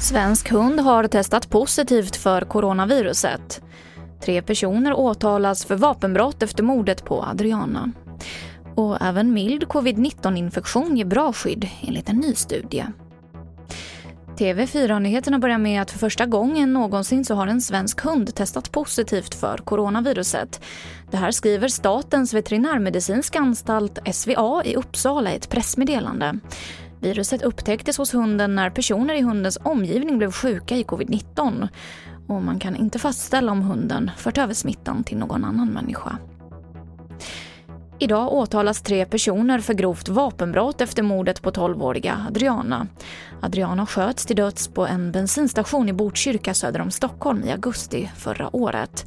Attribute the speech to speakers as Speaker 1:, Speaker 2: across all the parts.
Speaker 1: Svensk hund har testat positivt för coronaviruset. Tre personer åtalas för vapenbrott efter mordet på Adriana. Och även mild covid-19-infektion ger bra skydd enligt en ny studie. TV4-nyheterna börjar med att för första gången någonsin så har en svensk hund testat positivt för coronaviruset. Det här skriver Statens veterinärmedicinska anstalt, SVA, i Uppsala i ett pressmeddelande. Viruset upptäcktes hos hunden när personer i hundens omgivning blev sjuka i covid-19 och man kan inte fastställa om hunden fört över smittan till någon annan människa. Idag åtalas tre personer för grovt vapenbrott efter mordet på 12-åriga Adriana. Adriana sköts till döds på en bensinstation i Botkyrka söder om Stockholm i augusti förra året.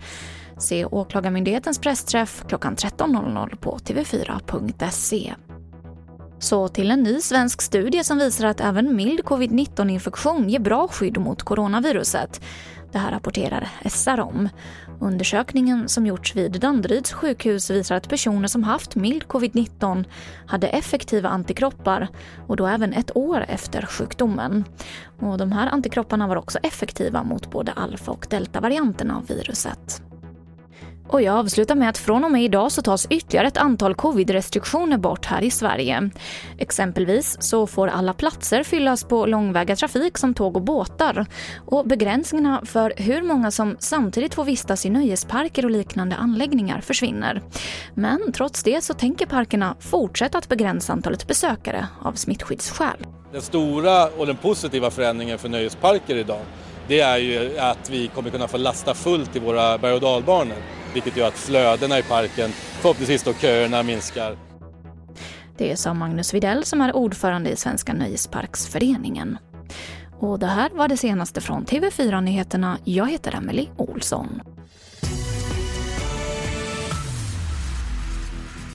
Speaker 1: Se Åklagarmyndighetens pressträff klockan 13.00 på tv4.se. Så till en ny svensk studie som visar att även mild covid-19-infektion ger bra skydd mot coronaviruset. Det här rapporterar SR om. Undersökningen som gjorts vid Danderyds sjukhus visar att personer som haft mild covid-19 hade effektiva antikroppar och då även ett år efter sjukdomen. Och de här antikropparna var också effektiva mot både alfa och deltavarianterna av viruset. Och jag avslutar med att från och med idag så tas ytterligare ett antal covid-restriktioner bort här i Sverige. Exempelvis så får alla platser fyllas på långväga trafik som tåg och båtar. Och begränsningarna för hur många som samtidigt får vistas i nöjesparker och liknande anläggningar försvinner. Men trots det så tänker parkerna fortsätta att begränsa antalet besökare av smittskyddsskäl.
Speaker 2: Den stora och den positiva förändringen för nöjesparker idag det är ju att vi kommer kunna få lasta fullt i våra berg och dalbanor vilket gör att flödena i parken, förhoppningsvis då köerna, minskar.
Speaker 1: Det sa Magnus Videll som är ordförande i Svenska Nöjesparksföreningen. Och det här var det senaste från TV4 Nyheterna. Jag heter Emily Olsson.